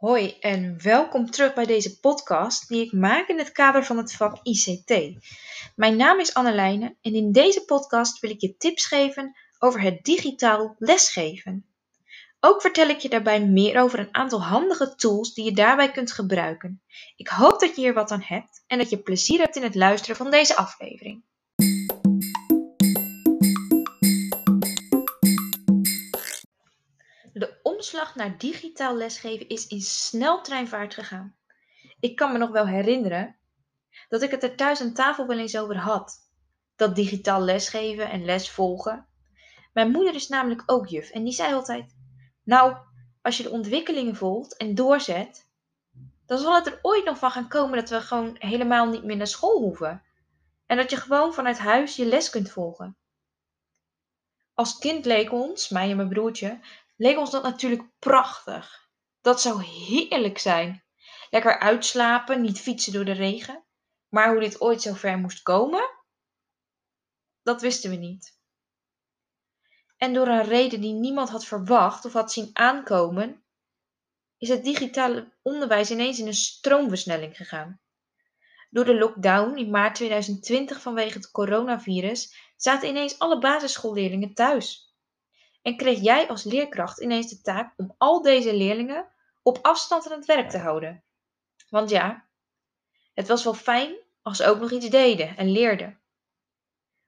Hoi en welkom terug bij deze podcast die ik maak in het kader van het vak ICT. Mijn naam is Annelijne en in deze podcast wil ik je tips geven over het digitaal lesgeven. Ook vertel ik je daarbij meer over een aantal handige tools die je daarbij kunt gebruiken. Ik hoop dat je hier wat aan hebt en dat je plezier hebt in het luisteren van deze aflevering. Omslag naar digitaal lesgeven is in sneltreinvaart gegaan. Ik kan me nog wel herinneren dat ik het er thuis aan tafel wel eens over had. Dat digitaal lesgeven en lesvolgen. Mijn moeder is namelijk ook juf en die zei altijd: Nou, als je de ontwikkelingen volgt en doorzet, dan zal het er ooit nog van gaan komen dat we gewoon helemaal niet meer naar school hoeven. En dat je gewoon vanuit huis je les kunt volgen. Als kind leek ons, mij en mijn broertje, leek ons dat natuurlijk prachtig. Dat zou heerlijk zijn. Lekker uitslapen, niet fietsen door de regen. Maar hoe dit ooit zo ver moest komen, dat wisten we niet. En door een reden die niemand had verwacht of had zien aankomen, is het digitale onderwijs ineens in een stroomversnelling gegaan. Door de lockdown in maart 2020 vanwege het coronavirus zaten ineens alle basisschoolleerlingen thuis. En kreeg jij als leerkracht ineens de taak om al deze leerlingen op afstand aan het werk te houden. Want ja, het was wel fijn als ze ook nog iets deden en leerden.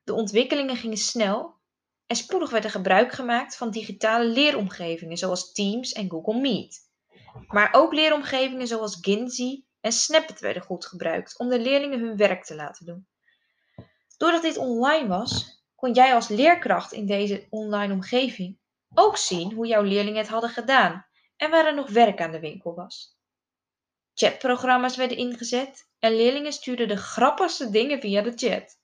De ontwikkelingen gingen snel en spoedig werd er gebruik gemaakt van digitale leeromgevingen zoals Teams en Google Meet. Maar ook leeromgevingen zoals Ginzy en Snapchat werden goed gebruikt om de leerlingen hun werk te laten doen. Doordat dit online was, kon jij als leerkracht in deze online omgeving ook zien hoe jouw leerlingen het hadden gedaan en waar er nog werk aan de winkel was. Chatprogramma's werden ingezet en leerlingen stuurden de grappigste dingen via de chat.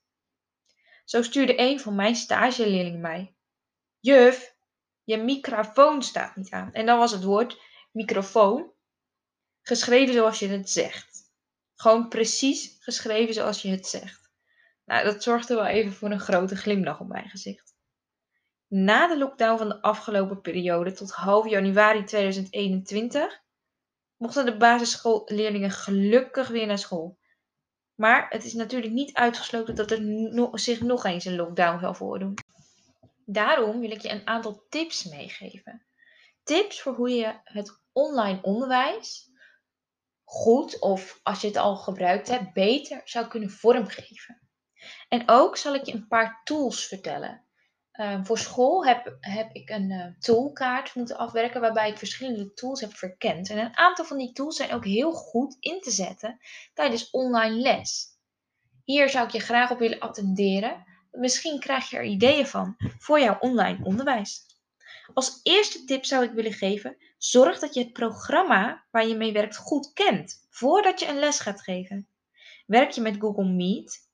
Zo stuurde een van mijn stageleerlingen mij: Juf, je microfoon staat niet aan. En dan was het woord microfoon geschreven zoals je het zegt. Gewoon precies geschreven zoals je het zegt. Nou, dat zorgde wel even voor een grote glimlach op mijn gezicht. Na de lockdown van de afgelopen periode tot half januari 2021 mochten de basisschoolleerlingen gelukkig weer naar school. Maar het is natuurlijk niet uitgesloten dat er zich nog eens een lockdown zal voordoen. Daarom wil ik je een aantal tips meegeven. Tips voor hoe je het online onderwijs goed of als je het al gebruikt hebt, beter zou kunnen vormgeven. En ook zal ik je een paar tools vertellen. Ehm, voor school heb, heb ik een uh, toolkaart moeten afwerken waarbij ik verschillende tools heb verkend. En een aantal van die tools zijn ook heel goed in te zetten tijdens online les. Hier zou ik je graag op willen attenderen. Misschien krijg je er ideeën van voor jouw online onderwijs. Als eerste tip zou ik willen geven: zorg dat je het programma waar je mee werkt goed kent voordat je een les gaat geven. Werk je met Google Meet,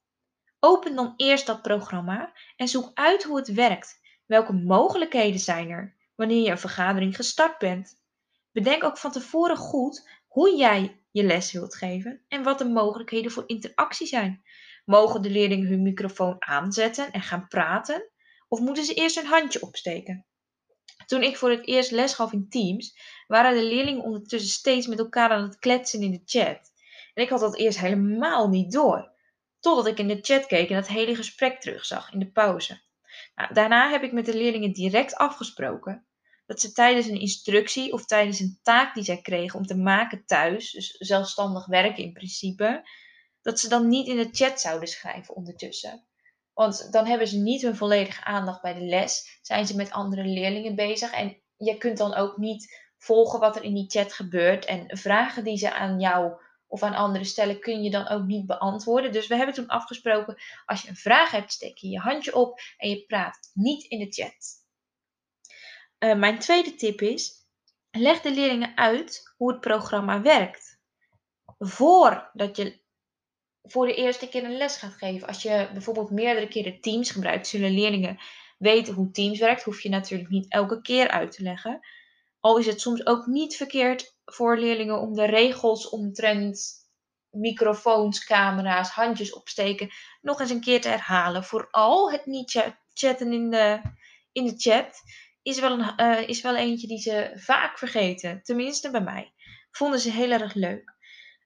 Open dan eerst dat programma en zoek uit hoe het werkt. Welke mogelijkheden zijn er wanneer je een vergadering gestart bent? Bedenk ook van tevoren goed hoe jij je les wilt geven en wat de mogelijkheden voor interactie zijn. Mogen de leerlingen hun microfoon aanzetten en gaan praten? Of moeten ze eerst hun handje opsteken? Toen ik voor het eerst les gaf in Teams, waren de leerlingen ondertussen steeds met elkaar aan het kletsen in de chat. En ik had dat eerst helemaal niet door. Totdat ik in de chat keek en het hele gesprek terugzag in de pauze. Nou, daarna heb ik met de leerlingen direct afgesproken dat ze tijdens een instructie of tijdens een taak die zij kregen om te maken thuis, dus zelfstandig werken in principe, dat ze dan niet in de chat zouden schrijven ondertussen. Want dan hebben ze niet hun volledige aandacht bij de les, zijn ze met andere leerlingen bezig en je kunt dan ook niet volgen wat er in die chat gebeurt en vragen die ze aan jou of aan anderen stellen, kun je dan ook niet beantwoorden. Dus we hebben toen afgesproken, als je een vraag hebt, steek je je handje op en je praat niet in de chat. Uh, mijn tweede tip is, leg de leerlingen uit hoe het programma werkt. Voordat je voor de eerste keer een les gaat geven. Als je bijvoorbeeld meerdere keren Teams gebruikt, zullen leerlingen weten hoe Teams werkt. Hoef je natuurlijk niet elke keer uit te leggen. Al is het soms ook niet verkeerd voor leerlingen om de regels omtrent microfoons, camera's, handjes opsteken nog eens een keer te herhalen. Vooral het niet chatten in de, in de chat is wel, een, uh, is wel eentje die ze vaak vergeten. Tenminste bij mij. vonden ze heel erg leuk.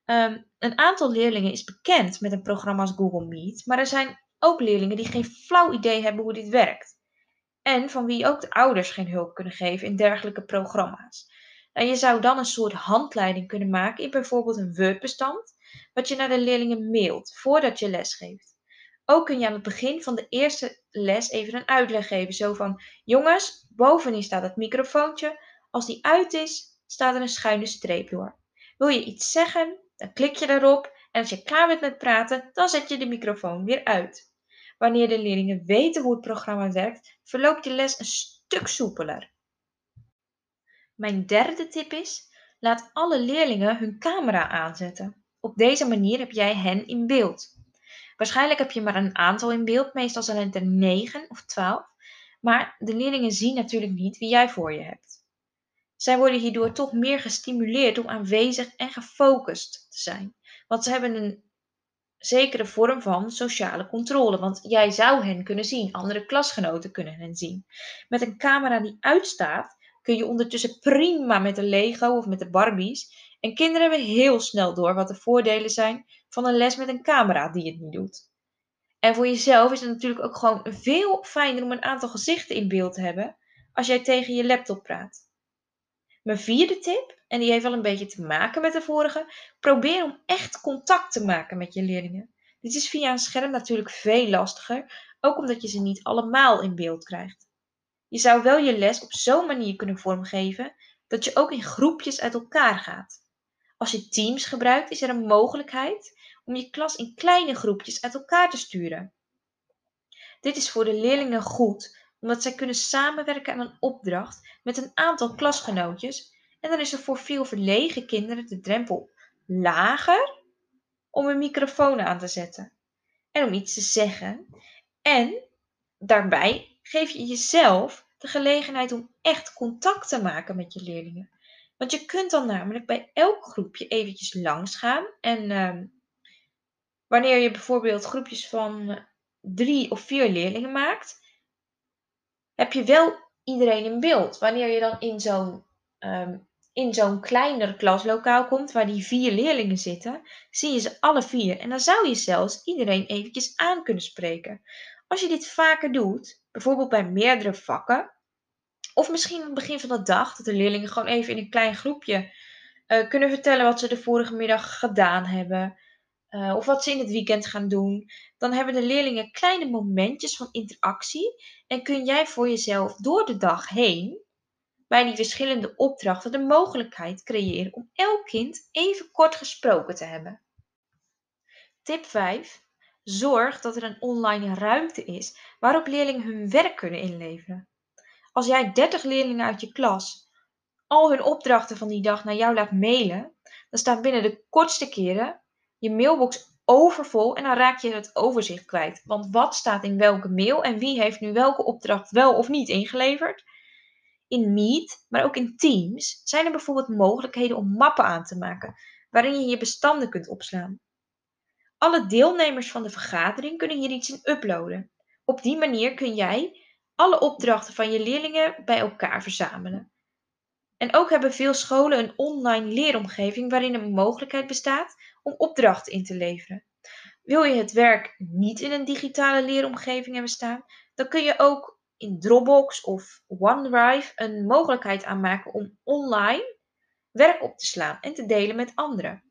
Ehm, een aantal leerlingen is bekend met een programma als Google Meet, maar er zijn ook leerlingen die geen flauw idee hebben hoe dit werkt. En van wie ook de ouders geen hulp kunnen geven in dergelijke programma's. En je zou dan een soort handleiding kunnen maken in bijvoorbeeld een Word-bestand, wat je naar de leerlingen mailt voordat je les geeft. Ook kun je aan het begin van de eerste les even een uitleg geven. Zo van: Jongens, bovenin staat het microfoontje. Als die uit is, staat er een schuine streep door. Wil je iets zeggen, dan klik je daarop. En als je klaar bent met praten, dan zet je de microfoon weer uit. Wanneer de leerlingen weten hoe het programma werkt, verloopt je les een stuk soepeler. Mijn derde tip is: laat alle leerlingen hun camera aanzetten. Op deze manier heb jij hen in beeld. Waarschijnlijk heb je maar een aantal in beeld, meestal zijn het er 9 of 12, maar de leerlingen zien natuurlijk niet wie jij voor je hebt. Zij worden hierdoor toch meer gestimuleerd om aanwezig en gefocust te zijn, want ze hebben een zekere vorm van sociale controle, want jij zou hen kunnen zien, andere klasgenoten kunnen hen zien. Met een camera die uitstaat, kun je ondertussen prima met de Lego of met de Barbies. En kinderen hebben heel snel door wat de voordelen zijn van een les met een camera die het niet doet. En voor jezelf is het natuurlijk ook gewoon veel fijner om een aantal gezichten in beeld te hebben als jij tegen je laptop praat. Mijn vierde tip, en die heeft wel een beetje te maken met de vorige, probeer om echt contact te maken met je leerlingen. Dit is via een scherm natuurlijk veel lastiger, ook omdat je ze niet allemaal in beeld krijgt. Je zou wel je les op zo'n manier kunnen vormgeven dat je ook in groepjes uit elkaar gaat. Als je Teams gebruikt, is er een mogelijkheid om je klas in kleine groepjes uit elkaar te sturen. Dit is voor de leerlingen goed, omdat zij kunnen samenwerken aan een opdracht met een aantal klasgenootjes en dan is er voor veel verlegen kinderen de drempel lager om een microfoon aan te zetten en om iets te zeggen. En daarbij geef je jezelf de gelegenheid om echt contact te maken met je leerlingen. Want je kunt dan namelijk bij elk groepje eventjes langs gaan. En uh, wanneer je bijvoorbeeld groepjes van drie of vier leerlingen maakt, heb je wel iedereen in beeld. Wanneer je dan in zo'n um, in zo'n kleiner klaslokaal komt waar die vier leerlingen zitten, zie je ze alle vier. En dan zou je zelfs iedereen eventjes aan kunnen spreken. Als je dit vaker doet, bijvoorbeeld bij meerdere vakken, of misschien aan het begin van de dag, dat de leerlingen gewoon even in een klein groepje uh, kunnen vertellen wat ze de vorige middag gedaan hebben. Uh, of wat ze in het weekend gaan doen. Dan hebben de leerlingen kleine momentjes van interactie. En kun jij voor jezelf door de dag heen, bij die verschillende opdrachten, de mogelijkheid creëren om elk kind even kort gesproken te hebben. Tip 5. Zorg dat er een online ruimte is waarop leerlingen hun werk kunnen inleveren. Als jij 30 leerlingen uit je klas al hun opdrachten van die dag naar jou laat mailen, dan staat binnen de kortste keren je mailbox overvol en dan raak je het overzicht kwijt. Want wat staat in welke mail en wie heeft nu welke opdracht wel of niet ingeleverd? In Meet, maar ook in Teams, zijn er bijvoorbeeld mogelijkheden om mappen aan te maken waarin je je bestanden kunt opslaan. Alle deelnemers van de vergadering kunnen hier iets in uploaden. Op die manier kun jij alle opdrachten van je leerlingen bij elkaar verzamelen. En ook hebben veel scholen een online leeromgeving waarin een mogelijkheid bestaat om opdrachten in te leveren. Wil je het werk niet in een digitale leeromgeving hebben staan, dan kun je ook in Dropbox of OneDrive een mogelijkheid aanmaken om online werk op te slaan en te delen met anderen.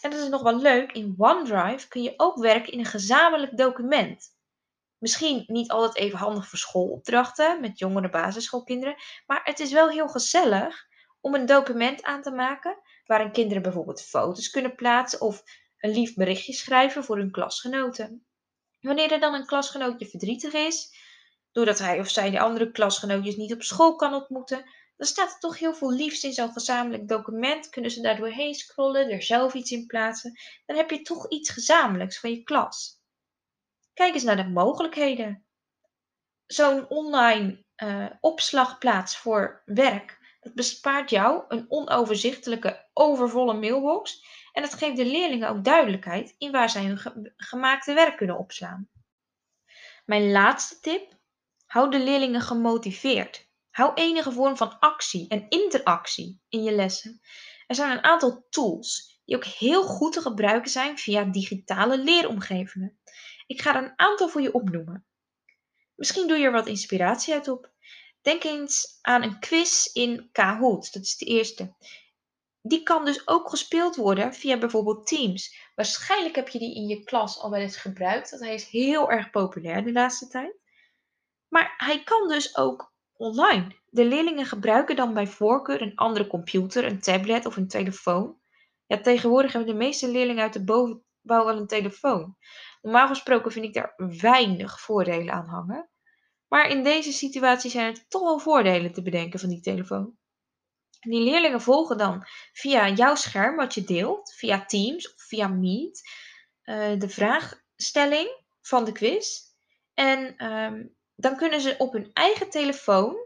En dat is nog wel leuk, in OneDrive kun je ook werken in een gezamenlijk document. Misschien niet altijd even handig voor schoolopdrachten met jongere basisschoolkinderen, maar het is wel heel gezellig om een document aan te maken waarin kinderen bijvoorbeeld foto's kunnen plaatsen of een lief berichtje schrijven voor hun klasgenoten. Wanneer er dan een klasgenootje verdrietig is, doordat hij of zij de andere klasgenootjes niet op school kan ontmoeten, dan staat er toch heel veel liefs in zo'n gezamenlijk document. Kunnen ze daar doorheen scrollen, er zelf iets in plaatsen. Dan heb je toch iets gezamenlijks van je klas. Kijk eens naar de mogelijkheden. Zo'n online uh, opslagplaats voor werk, dat bespaart jou een onoverzichtelijke, overvolle mailbox en dat geeft de leerlingen ook duidelijkheid in waar zij hun gemaakte werk kunnen opslaan. Mijn laatste tip: hou de leerlingen gemotiveerd. Hou enige vorm van actie en interactie in je lessen. Er zijn een aantal tools die ook heel goed te gebruiken zijn via digitale leeromgevingen. Ik ga er een aantal voor je opnoemen. Misschien doe je er wat inspiratie uit op. Denk eens aan een quiz in Kahoot, dat is de eerste. Die kan dus ook gespeeld worden via bijvoorbeeld Teams. Waarschijnlijk heb je die in je klas al wel eens gebruikt, want hij is heel erg populair de laatste tijd. Maar hij kan dus ook online. De leerlingen gebruiken dan bij voorkeur een andere computer, een tablet of een telefoon. Ja, tegenwoordig hebben de meeste leerlingen uit de bovenbouw wel een telefoon. Normaal gesproken vind ik daar weinig voordelen aan hangen. Maar in deze situatie zijn er toch wel voordelen te bedenken van die telefoon. Die leerlingen volgen dan via jouw scherm wat je deelt, via Teams of via Meet, uh, de vraagstelling van de quiz. En um, dan kunnen ze op hun eigen telefoon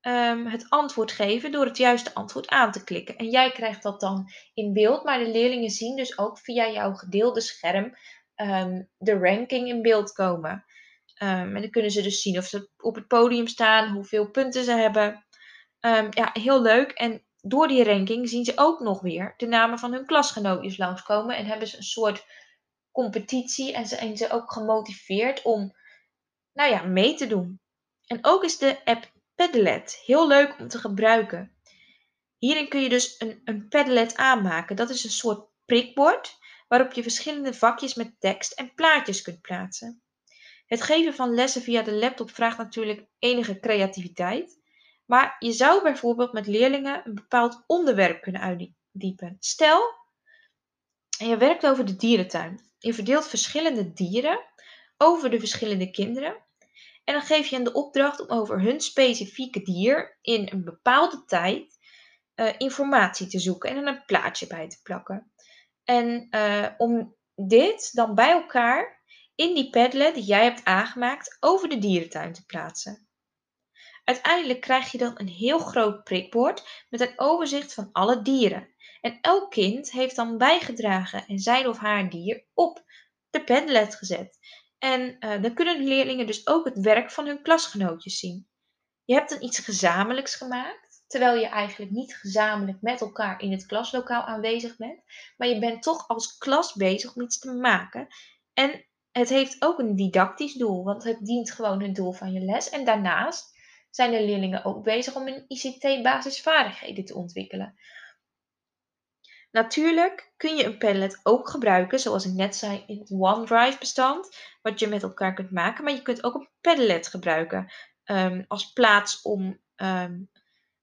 um, het antwoord geven door het juiste antwoord aan te klikken. En jij krijgt dat dan in beeld, maar de leerlingen zien dus ook via jouw gedeelde scherm um, de ranking in beeld komen. Um, en dan kunnen ze dus zien of ze op het podium staan, hoeveel punten ze hebben. ja, heel leuk. En door die ranking zien ze ook nog weer de namen van hun klasgenootjes langskomen. En hebben ze een soort competitie en zijn ze ook gemotiveerd om nou ja, mee te doen. En ook is de app Padlet heel leuk om te gebruiken. Hierin kun je dus een, een Padlet aanmaken. Dat is een soort prikbord waarop je verschillende vakjes met tekst en plaatjes kunt plaatsen. Het geven van lessen via de laptop vraagt natuurlijk enige creativiteit, maar je zou bijvoorbeeld met leerlingen een bepaald onderwerp kunnen uitdiepen. Stel, je werkt over de dierentuin. Je verdeelt verschillende dieren over de verschillende kinderen en dan geef je hen de opdracht om over hun specifieke dier in een bepaalde tijd uh, informatie te zoeken en er een plaatje bij te plakken. En uh, om dit dan bij elkaar in die Padlet die jij hebt aangemaakt over de dierentuin te plaatsen. Uiteindelijk krijg je dan een heel groot prikbord met een overzicht van alle dieren. En elk kind heeft dan bijgedragen en zijn of haar dier op de Padlet gezet. En uh, dan kunnen de leerlingen dus ook het werk van hun klasgenootjes zien. Je hebt dan iets gezamenlijks gemaakt, terwijl je eigenlijk niet gezamenlijk met elkaar in het klaslokaal aanwezig bent, maar je bent toch als klas bezig om iets te maken. En het heeft ook een didactisch doel, want het dient gewoon het doel van je les. En daarnaast zijn de leerlingen ook bezig om hun ICT-basisvaardigheden te ontwikkelen. Natuurlijk kun je een Padlet ook gebruiken, zoals ik net zei, in het OneDrive-bestand, wat je met elkaar kunt maken. Maar je kunt ook een Padlet gebruiken um, als plaats om um,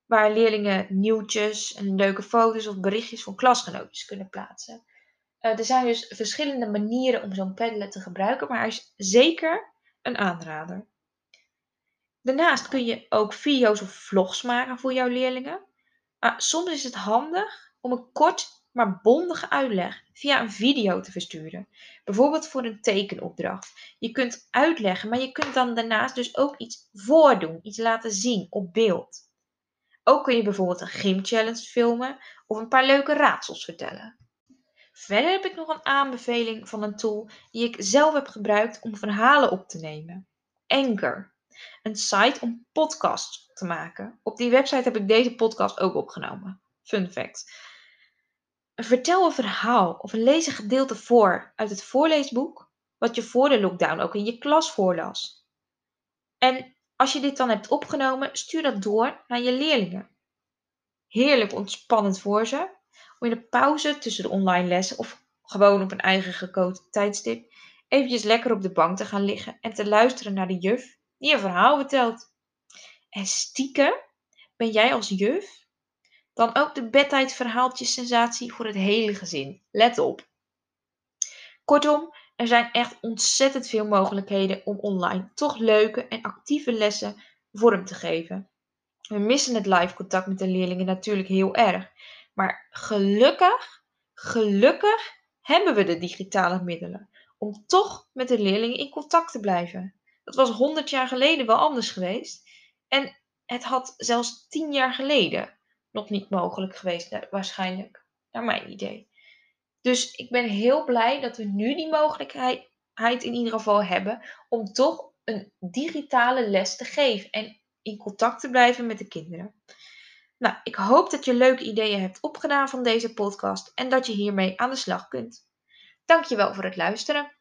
waar leerlingen nieuwtjes en leuke foto's of berichtjes van klasgenootjes kunnen plaatsen. Uh, er zijn dus verschillende manieren om zo'n Padlet te gebruiken, maar hij is zeker een aanrader. Daarnaast kun je ook video's of vlogs maken voor jouw leerlingen. Soms is het handig om een kort maar bondige uitleg via een video te versturen. Bijvoorbeeld voor een tekenopdracht. Je kunt uitleggen, maar je kunt dan daarnaast dus ook iets voordoen, iets laten zien op beeld. Ook kun je bijvoorbeeld een gym-challenge filmen of een paar leuke raadsels vertellen. Verder heb ik nog een aanbeveling van een tool die ik zelf heb gebruikt om verhalen op te nemen. Anchor, een site om podcasts te maken. Op die website heb ik deze podcast ook opgenomen. Fun fact. Vertel een verhaal of lees een gedeelte voor uit het voorleesboek wat je voor de lockdown ook in je klas voorlas. En als je dit dan hebt opgenomen, stuur dat door naar je leerlingen. Heerlijk ontspannend voor ze, om in de pauze tussen de online lessen of gewoon op een eigen gekozen tijdstip eventjes lekker op de bank te gaan liggen en te luisteren naar de juf die een verhaal vertelt. En stiekem ben jij als juf dan ook de bedtijdverhaaltjes sensatie voor het hele gezin. Let op. Kortom, er zijn echt ontzettend veel mogelijkheden om online toch leuke en actieve lessen vorm te geven. We missen het live contact met de leerlingen natuurlijk heel erg. Maar gelukkig, gelukkig hebben we de digitale middelen om toch met de leerlingen in contact te blijven. Dat was 100 jaar geleden wel anders geweest. En het had zelfs 10 jaar geleden nog niet mogelijk geweest, waarschijnlijk, naar mijn idee. Dus ik ben heel blij dat we nu die mogelijkheid in ieder geval hebben om toch een digitale les te geven en in contact te blijven met de kinderen. Nou, ik hoop dat je leuke ideeën hebt opgedaan van deze podcast en dat je hiermee aan de slag kunt. Dankjewel voor het luisteren.